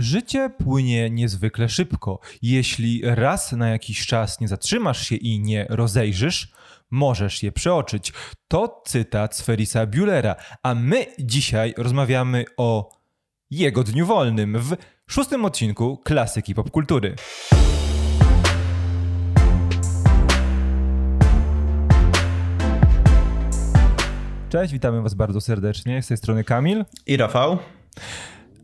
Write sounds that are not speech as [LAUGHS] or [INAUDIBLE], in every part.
Życie płynie niezwykle szybko. Jeśli raz na jakiś czas nie zatrzymasz się i nie rozejrzysz, możesz je przeoczyć. To cytat z Ferisa Buellera, a my dzisiaj rozmawiamy o jego dniu wolnym w szóstym odcinku Klasyki Popkultury. Cześć, witamy Was bardzo serdecznie. Z tej strony Kamil i Rafał.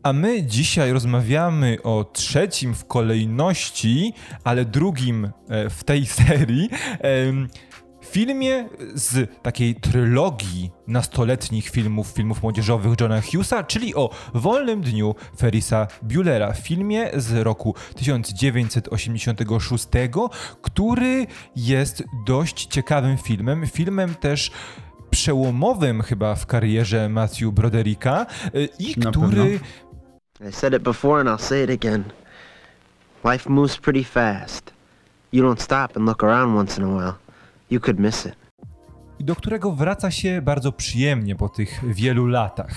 A my dzisiaj rozmawiamy o trzecim w kolejności, ale drugim e, w tej [LAUGHS] serii filmie z takiej trylogii nastoletnich filmów, filmów młodzieżowych Johna Hughesa, czyli o Wolnym Dniu Ferisa Buellera, filmie z roku 1986, który jest dość ciekawym filmem, filmem też przełomowym chyba w karierze Matthew Brodericka e, i który I said it before and I'll say it again. Life moves pretty fast. You don't stop and look around once in a while. You could miss it. do którego wraca się bardzo przyjemnie po tych wielu latach.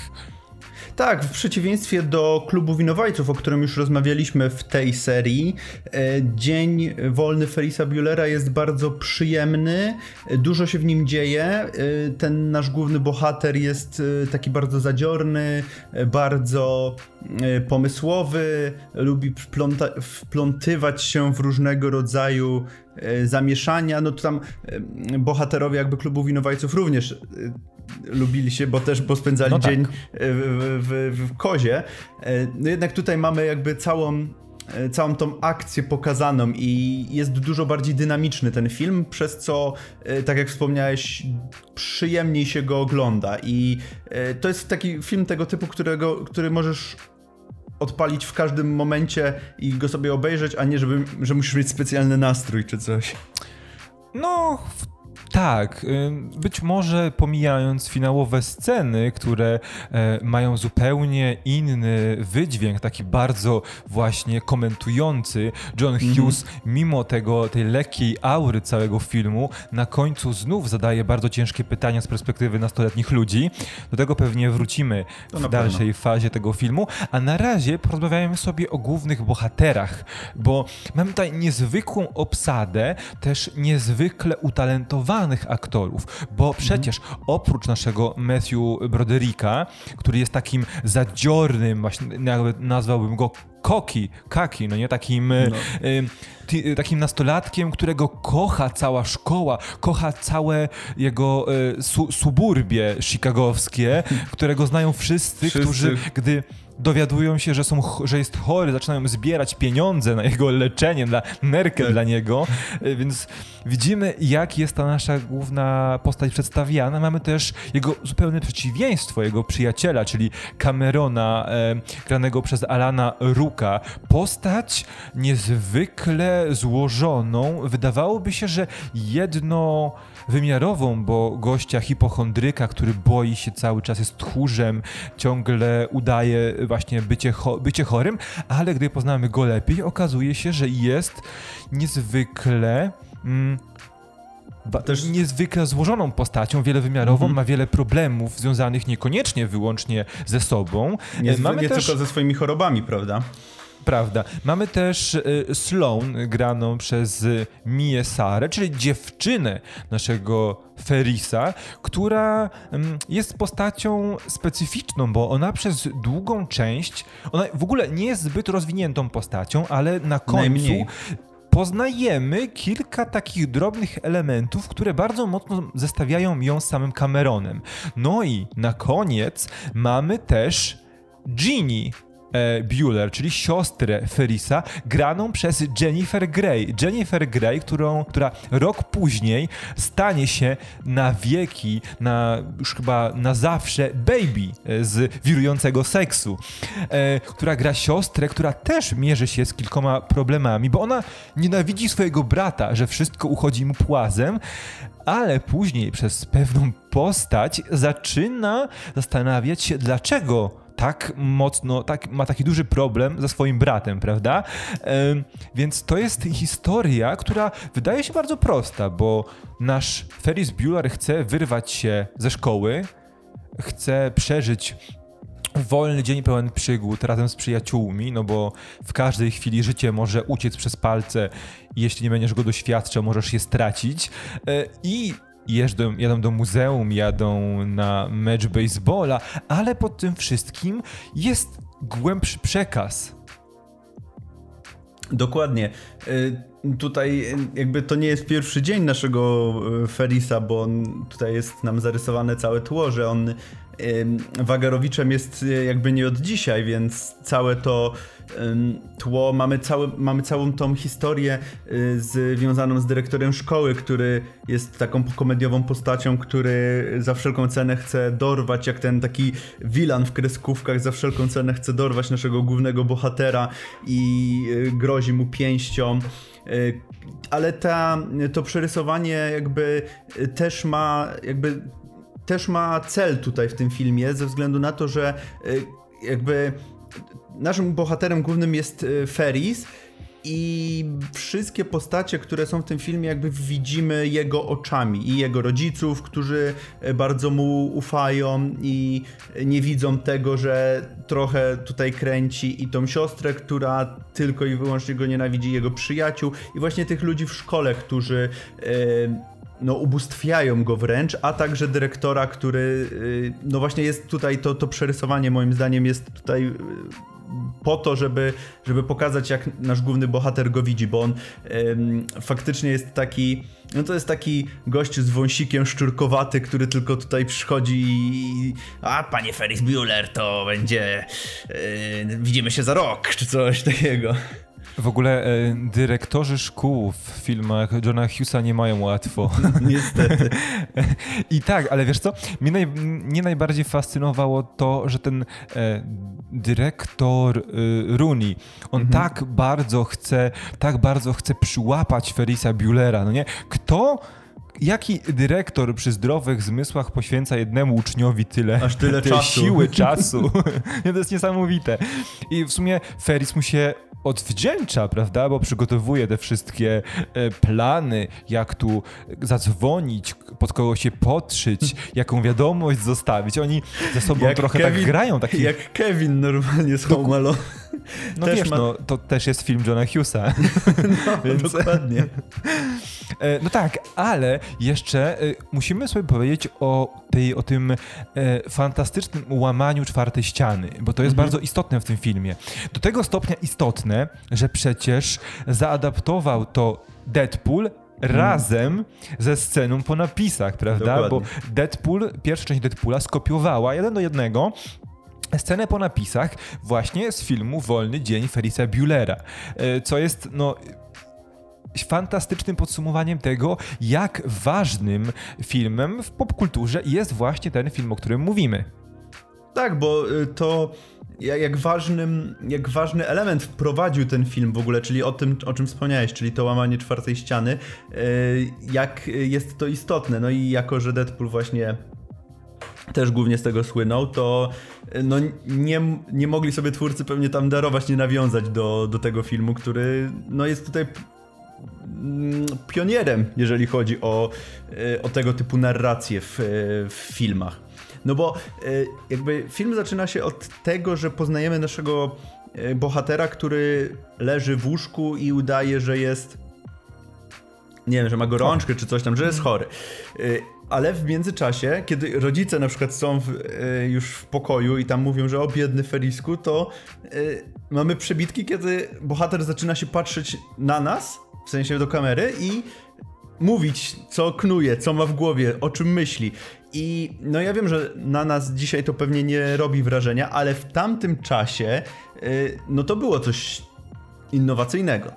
Tak, w przeciwieństwie do klubu winowajców, o którym już rozmawialiśmy w tej serii, e, dzień wolny Ferisa Buellera jest bardzo przyjemny, dużo się w nim dzieje. E, ten nasz główny bohater jest e, taki bardzo zadziorny, bardzo pomysłowy, lubi wplątywać się w różnego rodzaju zamieszania. No to tam bohaterowie jakby klubu winowajców również lubili się, bo też bo spędzali no tak. dzień w, w, w kozie. E, no jednak tutaj mamy jakby całą e, całą tą akcję pokazaną i jest dużo bardziej dynamiczny ten film, przez co, e, tak jak wspomniałeś, przyjemniej się go ogląda i to jest taki film tego typu, którego, który możesz odpalić w każdym momencie i go sobie obejrzeć, a nie żeby, że musisz mieć specjalny nastrój czy coś. No, tak, być może pomijając finałowe sceny, które e, mają zupełnie inny wydźwięk, taki bardzo właśnie komentujący, John mhm. Hughes, mm -hmm. mimo tego, tej lekkiej aury całego filmu, na końcu znów zadaje bardzo ciężkie pytania z perspektywy nastoletnich ludzi. Do tego pewnie wrócimy w dalszej fazie tego filmu, a na razie porozmawiajmy sobie o głównych bohaterach, bo mamy tutaj niezwykłą obsadę, też niezwykle utalentowaną aktorów, bo przecież oprócz naszego Matthew Brodericka, który jest takim zadziornym, właśnie nazwałbym go koki, kaki, no nie, takim, no. Y, y, takim nastolatkiem, którego kocha cała szkoła, kocha całe jego y, su suburbie chicagowskie, [LAUGHS] którego znają wszyscy, wszyscy. którzy, gdy dowiadują się, że, są, że jest chory, zaczynają zbierać pieniądze na jego leczenie, na nerkę tak. dla niego, e, więc widzimy, jak jest ta nasza główna postać przedstawiana. Mamy też jego zupełne przeciwieństwo, jego przyjaciela, czyli Camerona, e, granego przez Alana Ruka. Postać niezwykle złożoną. Wydawałoby się, że jedno wymiarową, bo gościa hipochondryka, który boi się cały czas, jest tchórzem, ciągle udaje właśnie bycie, cho bycie chorym, ale gdy poznamy go lepiej, okazuje się, że jest niezwykle. Mm, też niezwykle złożoną postacią, wielowymiarową, mm -hmm. ma wiele problemów związanych niekoniecznie wyłącznie ze sobą. Nie, Mamy nie też... tylko ze swoimi chorobami, prawda? Prawda. Mamy też y, Sloan, graną przez Mię Sarę, czyli dziewczynę naszego Ferisa, która mm, jest postacią specyficzną, bo ona przez długą część, ona w ogóle nie jest zbyt rozwiniętą postacią, ale na końcu Najmniej poznajemy kilka takich drobnych elementów, które bardzo mocno zestawiają ją z samym Cameronem. No i na koniec mamy też Ginny, e, Bueller, czyli siostrę Ferisa, graną przez Jennifer Grey. Jennifer Grey, którą, która rok później stanie się na wieki, na już chyba na zawsze baby e, z wirującego seksu, e, która gra siostrę, która też mierzy się z kilkoma problemami, bo ona nienawidzi swojego brata, że wszystko uchodzi mu płazem, ale później przez pewną postać zaczyna zastanawiać się, dlaczego tak mocno, tak, ma taki duży problem ze swoim bratem, prawda? Więc to jest historia, która wydaje się bardzo prosta, bo nasz Ferris Bueller chce wyrwać się ze szkoły, chce przeżyć wolny dzień pełen przygód razem z przyjaciółmi, no bo w każdej chwili życie może uciec przez palce i jeśli nie będziesz go doświadczał, możesz je stracić. E, I jeżdżą, jadą do muzeum, jadą na mecz baseballa, ale pod tym wszystkim jest głębszy przekaz. Dokładnie. Y, Tutaj jakby to nie jest pierwszy dzień naszego Ferisa, bo on, tutaj jest nam zarysowane całe tło, że on Wagarowiczem jest e, jakby nie od dzisiaj, więc całe to tło, mamy, całe, mamy całą tą historię e, związaną z dyrektorem szkoły, który jest taką komediową postacią, który za wszelką cenę chce dorwać, jak ten taki wilan w kreskówkach, za wszelką cenę chce dorwać naszego głównego bohatera i e, grozi mu pięścią. Ale ta, to przerysowanie jakby też ma jakby też ma cel tutaj w tym filmie, ze względu na to, że y, jakby naszym bohaterem głównym jest y, Ferris i wszystkie postacie, które są w tym filmie, jakby widzimy jego oczami i jego rodziców, którzy y, bardzo mu ufają i nie widzą tego, że trochę tutaj kręci i tą siostrę, która tylko i wyłącznie go nienawidzi, jego przyjaciół i właśnie tych ludzi w szkole, którzy no, ubóstwiają go wręcz, a także dyrektora, który y, no właśnie jest tutaj, to, to przerysowanie moim zdaniem jest tutaj y, po to, żeby, żeby pokazać jak nasz główny bohater go widzi, bo on ym, faktycznie jest taki, no to jest taki gość z wąsikiem szczurkowaty, który tylko tutaj przychodzi i a panie Ferris Bueller to będzie yy, widzimy się za rok, czy coś takiego. W ogóle e, dyrektorzy szkół w filmach Johna Hughesa nie mają łatwo. [LAUGHS] Niestety. [LAUGHS] I tak, ale wiesz co? Mnie, naj, mnie najbardziej fascynowało to, że ten e, dyrektor e, Rooney, on mhm. tak bardzo chce, tak bardzo chce przyłapać Ferisa Buellera, no nie? Kto jaki dyrektor przy zdrowych zmysłach poświęca jednemu uczniowi tyle, Aż tyle czasu. siły [LAUGHS] czasu? [LAUGHS] to jest niesamowite. I w sumie Ferris mu się odwdzięcza, prawda? Bo przygotowuje te wszystkie e, plany, jak tu zadzwonić, pod kogo się podszyć, [LAUGHS] jaką wiadomość zostawić. Oni ze sobą jak trochę tak Kevin, tak grają. Taki... Jak Kevin normalnie z Home Alone. No też wiesz, ma... no, to też jest film Johna Hughesa. [LAUGHS] No, [LAUGHS] Więc... dokładnie. E, no tak, ale jeszcze e, musimy sobie powiedzieć o, tej, o tym fantastycznym łamaniu czwartej ściany, bo to jest mhm. bardzo istotne w tym filmie. Do tego stopnia istotne, że przecież zaadaptował to Deadpool razem ze sceną po napisach, prawda? Dokładnie. Bo Deadpool, pierwsza część Deadpoola skopiowała jeden do jednego scenę po napisach właśnie z filmu Wolny Dzień Ferisa Buellera, e, co jest no fantastycznym podsumowaniem tego, jak ważnym filmem w popkulturze jest właśnie ten film, o którym mówimy. Tak, bo y, to jak, ważnym, jak ważny element wprowadził ten film w ogóle, czyli o tym, o czym wspomniałeś, czyli to łamanie czwartej ściany, y, jak jest to istotne. No i jako, że Deadpool właśnie też głównie z tego słynął, to y, no nie, nie mogli sobie twórcy pewnie tam darować, nie nawiązać do, do tego filmu, który no jest tutaj mm, pionierem, jeżeli chodzi o, o tego typu narracje w, w filmach. No bo e, jakby film zaczyna się od tego, że poznajemy naszego e, bohatera, który leży w łóżku i udaje, że jest nie wiem, że ma gorączkę czy coś tam, że jest mhm. chory. Ale w międzyczasie, kiedy rodzice na przykład są w, już w pokoju i tam mówią, że o biedny Ferisku, to mamy przebitki, kiedy bohater zaczyna się patrzeć na nas, w sensie do kamery i mówić, co knuje, co ma w głowie, o czym myśli. I no ja wiem, że na nas dzisiaj to pewnie nie robi wrażenia, ale w tamtym czasie yy, no to było coś innowacyjnego.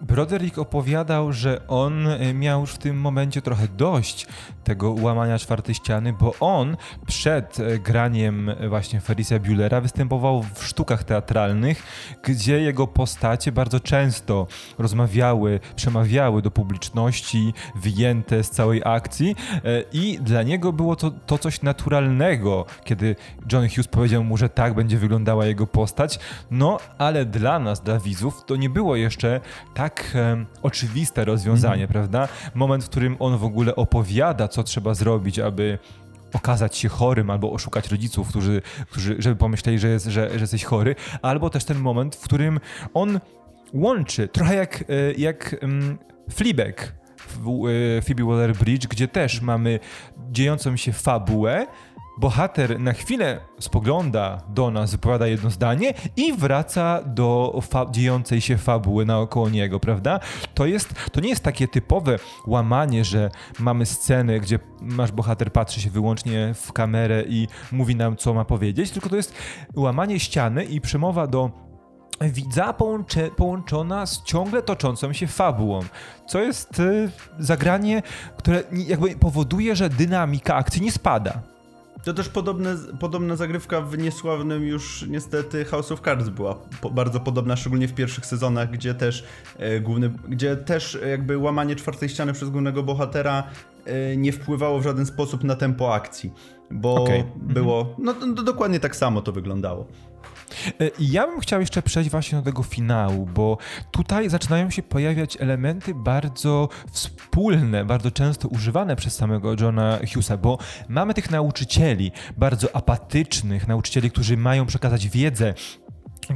Broderick opowiadał, że on y, miał już w tym momencie trochę dość tego łamania czwartej ściany, bo on przed y, graniem właśnie Ferisa Buellera występował w sztukach teatralnych, gdzie jego postacie bardzo często rozmawiały, przemawiały do publiczności, wyjęte z całej akcji y, i dla niego było to, to coś naturalnego, kiedy John Hughes powiedział mu, że tak będzie wyglądała jego postać, no ale dla nas, dla widzów, to nie było jeszcze tak e, oczywiste rozwiązanie, mm. prawda? Moment, w którym on w ogóle opowiada, co trzeba zrobić, aby okazać się chorym albo oszukać rodziców, którzy, którzy żeby pomyśleli, że, jest, że, że jesteś chory, albo też ten moment, w którym on łączy, trochę jak, e, jak um, Fleabag w e, Phoebe Waller-Bridge, gdzie też mamy dziejącą się fabułę, bohater na chwilę spogląda do nas, wypowiada jedno zdanie i wraca do dziejącej się fabuły naokoło niego, prawda? To, jest, to nie jest takie typowe łamanie, że mamy sceny, gdzie nasz bohater patrzy się wyłącznie w kamerę i mówi nam, co ma powiedzieć, tylko to jest łamanie ściany i przemowa do widza połączona z ciągle toczącą się fabułą, co jest y, zagranie, które jakby powoduje, że dynamika akcji nie spada. To też podobne, podobna zagrywka w niesławnym już niestety House of Cards była po, bardzo podobna, szczególnie w pierwszych sezonach, gdzie też e, główny, gdzie też jakby łamanie czwartej ściany przez głównego bohatera e, nie wpływało w żaden sposób na tempo akcji, bo okay. było, mhm. no to, to dokładnie tak samo to wyglądało. E, ja bym chciał jeszcze przejść właśnie do tego finału, bo tutaj zaczynają się pojawiać elementy bardzo wspólne, bardzo często używane przez samego Johna Hughesa, bo mamy tych nauczycieli, bardzo apatycznych nauczycieli, którzy mają przekazać wiedzę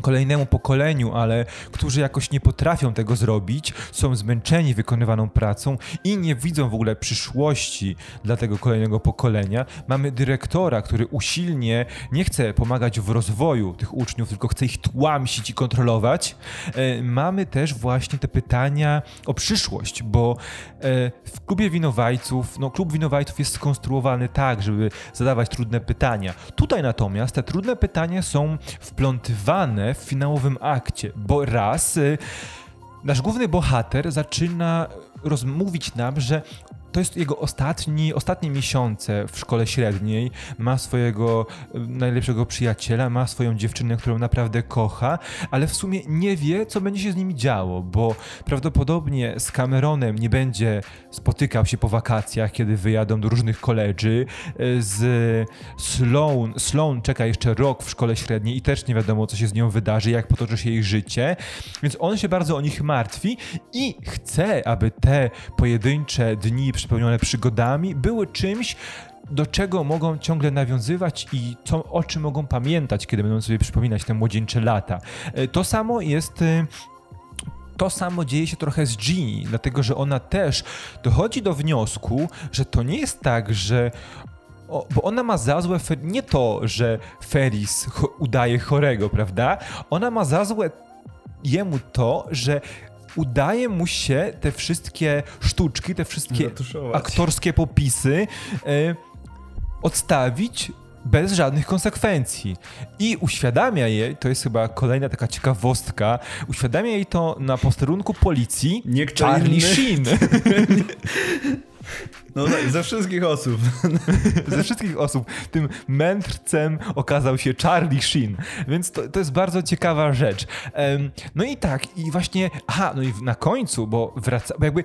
kolejnemu pokoleniu, ale którzy jakoś nie potrafią tego zrobić, są zmęczeni wykonywaną pracą i nie widzą w ogóle przyszłości dla tego kolejnego pokolenia. Mamy dyrektora, który usilnie nie chce pomagać w rozwoju tych uczniów, tylko chce ich tłamsić i kontrolować. E, mamy też właśnie te pytania o przyszłość, bo e, w klubie winowajców, no klub winowajców jest skonstruowany tak, żeby zadawać trudne pytania. Tutaj natomiast te trudne pytania są wplątywane w finałowym akcie, bo raz y, nasz główny bohater zaczyna rozmówić nam, że to jest jego ostatni, ostatnie miesiące w szkole średniej. Ma swojego najlepszego przyjaciela, ma swoją dziewczynę, którą naprawdę kocha, ale w sumie nie wie, co będzie się z nimi działo, bo prawdopodobnie z Cameronem nie będzie spotykał się po wakacjach, kiedy wyjadą do różnych koledży. E, z Sloan, Sloan czeka jeszcze rok w szkole średniej i też nie wiadomo, co się z nią wydarzy, jak potoczy się jej życie. Więc on się bardzo o nich martwi i chce, aby te pojedyncze dni przepełnione przygodami, były czymś, do czego mogą ciągle nawiązywać i co, o czym mogą pamiętać, kiedy będą sobie przypominać te młodzieńcze lata. E, to samo jest e, to samo dzieje się trochę z Ginny, dlatego że ona też dochodzi do wniosku, że to nie jest tak, że. O, bo ona ma za złe nie to, że Ferris udaje chorego, prawda? Ona ma za złe jemu to, że udaje mu się te wszystkie sztuczki, te wszystkie Zatuszować. aktorskie popisy e, odstawić bez żadnych konsekwencji. I uświadamia jej, to jest chyba kolejna taka ciekawostka, uświadamia jej to na posterunku policji Nie Charlie Sheen. [LAUGHS] No tak, ze wszystkich osób. [LAUGHS] ze wszystkich osób. Tym mędrcem okazał się Charlie Sheen. Więc to, to jest bardzo ciekawa rzecz. No i tak, i właśnie, aha, no i na końcu, bo wraca, bo jakby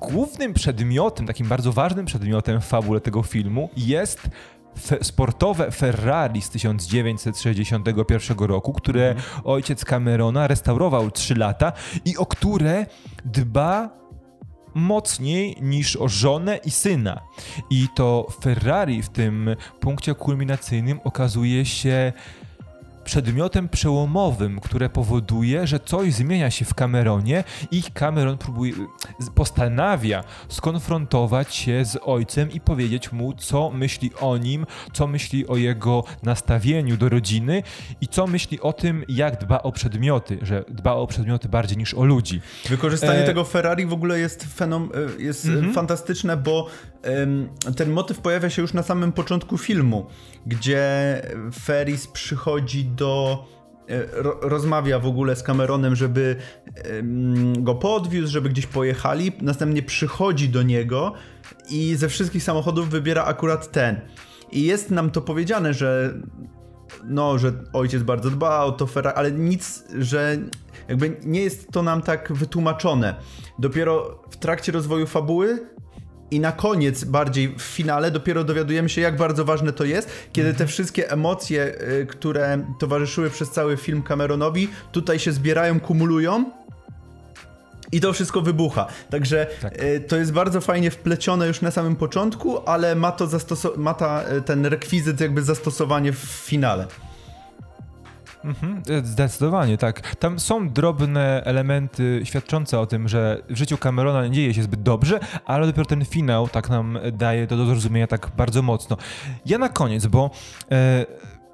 głównym przedmiotem, takim bardzo ważnym przedmiotem w fabule tego filmu jest Fe sportowe Ferrari z 1961 roku, które mm. ojciec Camerona restaurował 3 lata i o które dba mocniej niż o żonę i syna. I to Ferrari w tym punkcie kulminacyjnym okazuje się przedmiotem przełomowym, które powoduje, że coś zmienia się w Cameronie i Cameron próbuje, postanawia skonfrontować się z ojcem i powiedzieć mu, co myśli o nim, co myśli o jego nastawieniu do rodziny i co myśli o tym, jak dba o przedmioty, że dba o przedmioty bardziej niż o ludzi. Wykorzystanie e... tego Ferrari w ogóle jest, fenom, e, jest mm -hmm. fantastyczne, bo ten motyw pojawia się już na samym początku filmu, gdzie Ferris przychodzi do e, rozmawia w ogóle z Cameronem, żeby go podwiózł, żeby gdzieś pojechali. Następnie przychodzi do niego i ze wszystkich samochodów wybiera akurat ten. I jest nam to powiedziane, że no, że ojciec bardzo dba o to Ferrari, ale nic, że jakby nie jest to nam tak wytłumaczone. Dopiero w trakcie rozwoju fabuły i na koniec, bardziej w finale, dopiero dowiadujemy się, jak bardzo ważne to jest, kiedy te wszystkie emocje, y, które towarzyszyły przez cały film Cameronowi, tutaj się zbierają, kumulują I to wszystko wybucha. Także Tak. e, to jest bardzo fajnie wplecione już na samym początku, ale ma to ma ta, e, ten rekwizyt jakby zastosowanie w finale. Mhm, zdecydowanie, tak. Tam są drobne elementy świadczące o tym, że w życiu Camerona nie dzieje się zbyt dobrze, ale dopiero ten finał tak nam daje to do zrozumienia tak bardzo mocno. Ja na koniec, bo... E,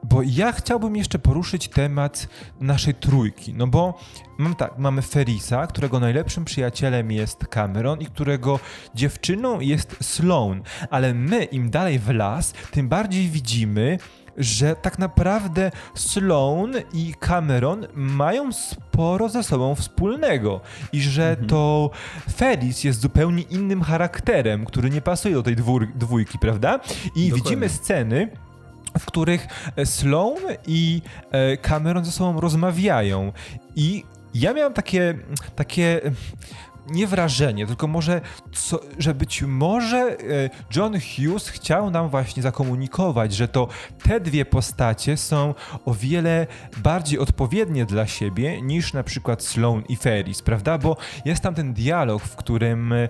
bo ja chciałbym jeszcze poruszyć temat naszej trójki, no bo mam tak, mamy Ferisa, którego najlepszym przyjacielem jest Cameron i którego dziewczyną jest Sloane, ale my im dalej w las, tym bardziej widzimy, że tak naprawdę Sloane i Cameron mają sporo ze sobą wspólnego i że to Ferris jest zupełnie innym charakterem, który nie pasuje do tej dwójki, prawda? I widzimy sceny, w których e, Sloane i e, Cameron ze sobą rozmawiają. I ja miałem takie, takie nie wrażenie, tylko może, co, że być może e, John Hughes chciał nam właśnie zakomunikować, że to te dwie postacie są o wiele bardziej odpowiednie dla siebie niż na przykład Sloane i Ferris, prawda? Bo jest tam ten dialog, w którym e,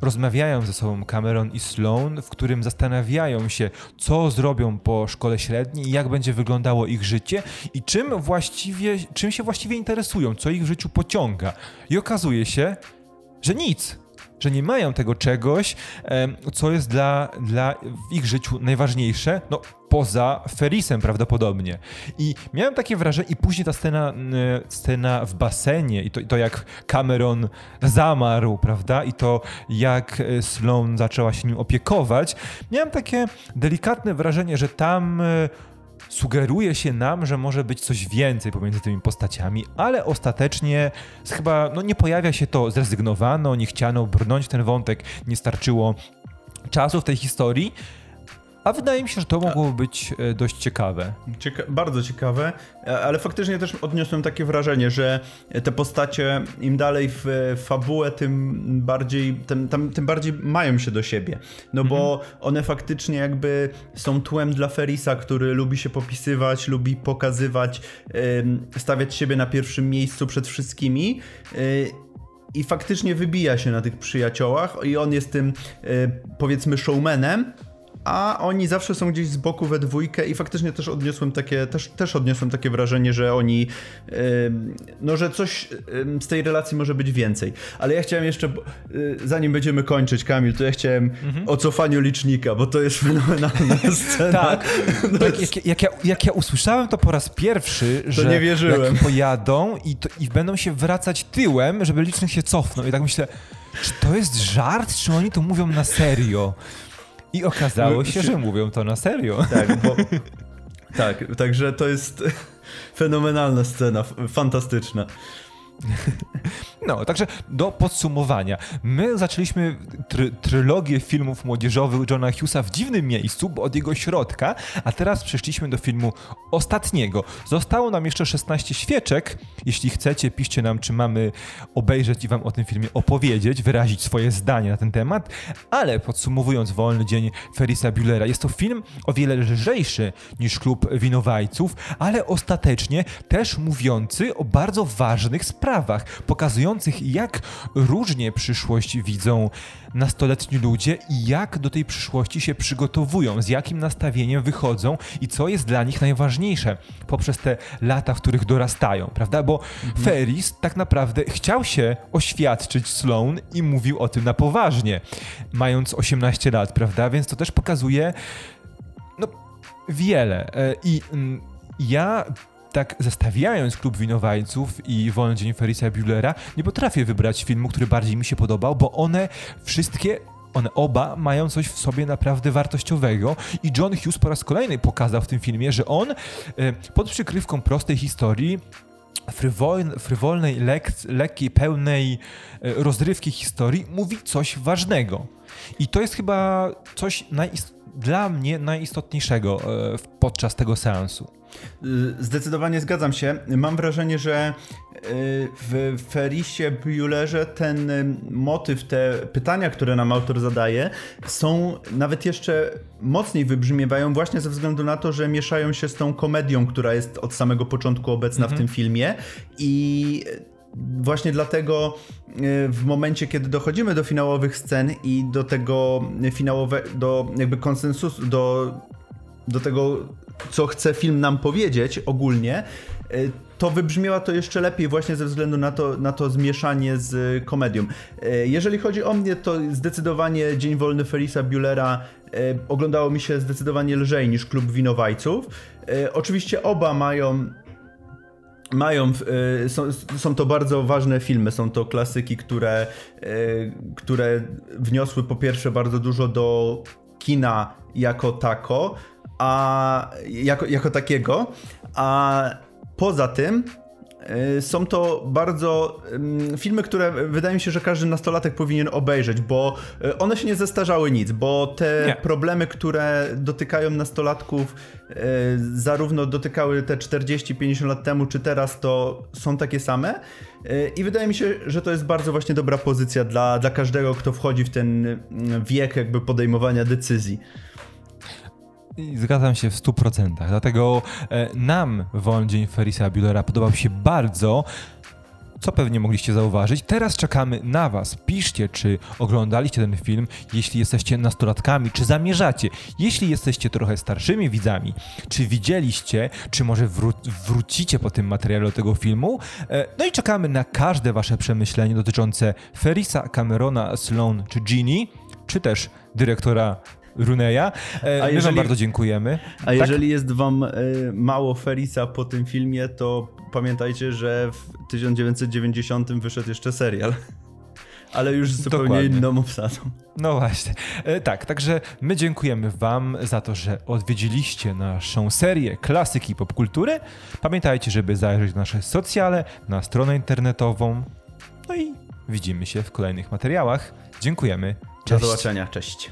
rozmawiają ze sobą Cameron i Sloane, w którym zastanawiają się, co zrobią po szkole średniej jak będzie wyglądało ich życie i czym właściwie, czym się właściwie interesują, co ich w życiu pociąga. I okazuje się, że nic. Że nie mają tego czegoś, co jest dla, dla w ich życiu najważniejsze, no poza Ferrisem prawdopodobnie. I miałem takie wrażenie, i później ta scena, scena w basenie, i to, i to jak Cameron zamarł, prawda, i to jak e, Sloane zaczęła się nim opiekować, miałem takie delikatne wrażenie, że tam e, sugeruje się nam, że może być coś więcej pomiędzy tymi postaciami, ale ostatecznie chyba no, nie pojawia się to, zrezygnowano, nie chciano brnąć ten wątek, nie starczyło czasu w tej historii, a wydaje mi się, że to mogło być e, dość ciekawe. Cieka bardzo ciekawe, e, ale faktycznie też odniosłem takie wrażenie, że te postacie im dalej w fabułę, tym bardziej, tym, tam, tym bardziej mają się do siebie. No bo one faktycznie jakby są tłem dla Ferisa, który lubi się popisywać, lubi pokazywać, stawiać siebie na pierwszym miejscu przed wszystkimi. y, I faktycznie wybija się na tych przyjaciołach, i on jest tym, powiedzmy, showmanem, a oni zawsze są gdzieś z boku we dwójkę i faktycznie też odniosłem takie, też, też odniosłem takie wrażenie, że oni, ym, no że coś ym, z tej relacji może być więcej. Ale ja chciałem jeszcze, bo- y, zanim będziemy kończyć, Kamil, to ja chciałem o cofaniu licznika, bo to jest fenomenalna [LAUGHS] scena. Tak, No [LAUGHS] jak, jak, jak, ja, jak ja usłyszałem to po raz pierwszy, że nie wierzyłem. jak pojadą i, to, i będą się wracać tyłem, żeby licznik się cofnął. I tak myślę, czy to jest żart, czy oni to mówią na serio? I okazało się, że mówią to na serio. Tak, bo... [LAUGHS] Tak, także to jest [LAUGHS] fenomenalna scena, fantastyczna. [LAUGHS] No, także do podsumowania. My zaczęliśmy try, trylogię filmów młodzieżowych Johna Hughesa w dziwnym miejscu, bo od jego środka, a teraz przeszliśmy do filmu ostatniego. Zostało nam jeszcze 16 świeczek. Jeśli chcecie, piszcie nam, czy mamy obejrzeć i wam o tym filmie opowiedzieć, wyrazić swoje zdanie na ten temat. Ale podsumowując Wolny Dzień Ferisa Buellera, jest to film o wiele lżejszy niż Klub Winowajców, ale ostatecznie też mówiący o bardzo ważnych sprawach, jak różnie przyszłość widzą nastoletni ludzie i jak do tej przyszłości się przygotowują, z jakim nastawieniem wychodzą i co jest dla nich najważniejsze poprzez te lata, w których dorastają, prawda? Bo Ferris tak naprawdę chciał się oświadczyć Sloan i mówił o tym na poważnie, mając 18 lat, prawda? Więc to też pokazuje no, wiele. E, I mm, ja tak zestawiając Klub Winowajców i Wolny Dzień Ferisa Buellera, nie potrafię wybrać filmu, który bardziej mi się podobał, bo one wszystkie one oba mają coś w sobie naprawdę wartościowego i John Hughes po raz kolejny pokazał w tym filmie, że on e, pod przykrywką prostej historii frywol, frywolnej, lek, lekkiej, pełnej e, rozrywki historii mówi coś ważnego. I to jest chyba coś najist- dla mnie najistotniejszego e, podczas tego seansu. Y, Zdecydowanie zgadzam się. Mam wrażenie, że y, w Ferisie Buellerze ten y, motyw, te pytania, które nam autor zadaje, są nawet jeszcze mocniej wybrzmiewają właśnie ze względu na to, że mieszają się z tą komedią, która jest od samego początku obecna w tym filmie i właśnie dlatego y, w momencie, kiedy dochodzimy do finałowych scen i do tego finałowego, do jakby konsensusu, do, do tego, co chce film nam powiedzieć ogólnie, y, to wybrzmiała to jeszcze lepiej właśnie ze względu na to, na to zmieszanie z komedią. Jeżeli chodzi o mnie, to zdecydowanie Dzień Wolny Felisa Buellera oglądało mi się zdecydowanie lżej niż Klub Winowajców. Oczywiście oba mają mają, y, są, są to bardzo ważne filmy, są to klasyki, które, y, które wniosły po pierwsze bardzo dużo do kina jako tako, a jako, jako takiego, a poza tym są to bardzo filmy, które wydaje mi się, że każdy nastolatek powinien obejrzeć, bo y, one się nie zestarzały nic, bo te nie. problemy, które dotykają nastolatków, y, zarówno dotykały te 40-50 lat temu, czy teraz, to są takie same. I wydaje mi się, że to jest bardzo właśnie dobra pozycja dla, dla każdego, kto wchodzi w ten wiek jakby podejmowania decyzji. Zgadzam się w 100%. Dlatego e, nam Wolny Ferisa Buellera podobał się bardzo co pewnie mogliście zauważyć. Teraz czekamy na Was. Piszcie, czy oglądaliście ten film, jeśli jesteście nastolatkami, czy zamierzacie. Jeśli jesteście trochę starszymi widzami, czy widzieliście, czy może wró wrócicie po tym materiale do tego filmu. E, no i czekamy na każde Wasze przemyślenie dotyczące Ferisa, Camerona, Sloan czy Ginny, czy też dyrektora Runeya. E, a My jeżeli, wam bardzo dziękujemy. A tak? jeżeli jest wam e, mało Ferisa po tym filmie, to pamiętajcie, że w 1990 wyszedł jeszcze serial. [LAUGHS] Ale już zupełnie Dokładnie. inną obsadą. No właśnie. E, tak, także my dziękujemy Wam za to, że odwiedziliście naszą serię klasyki popkultury. Pamiętajcie, żeby zajrzeć na nasze socjale, na stronę internetową. No i widzimy się w kolejnych materiałach. Dziękujemy. Cześć. Do zobaczenia. Cześć.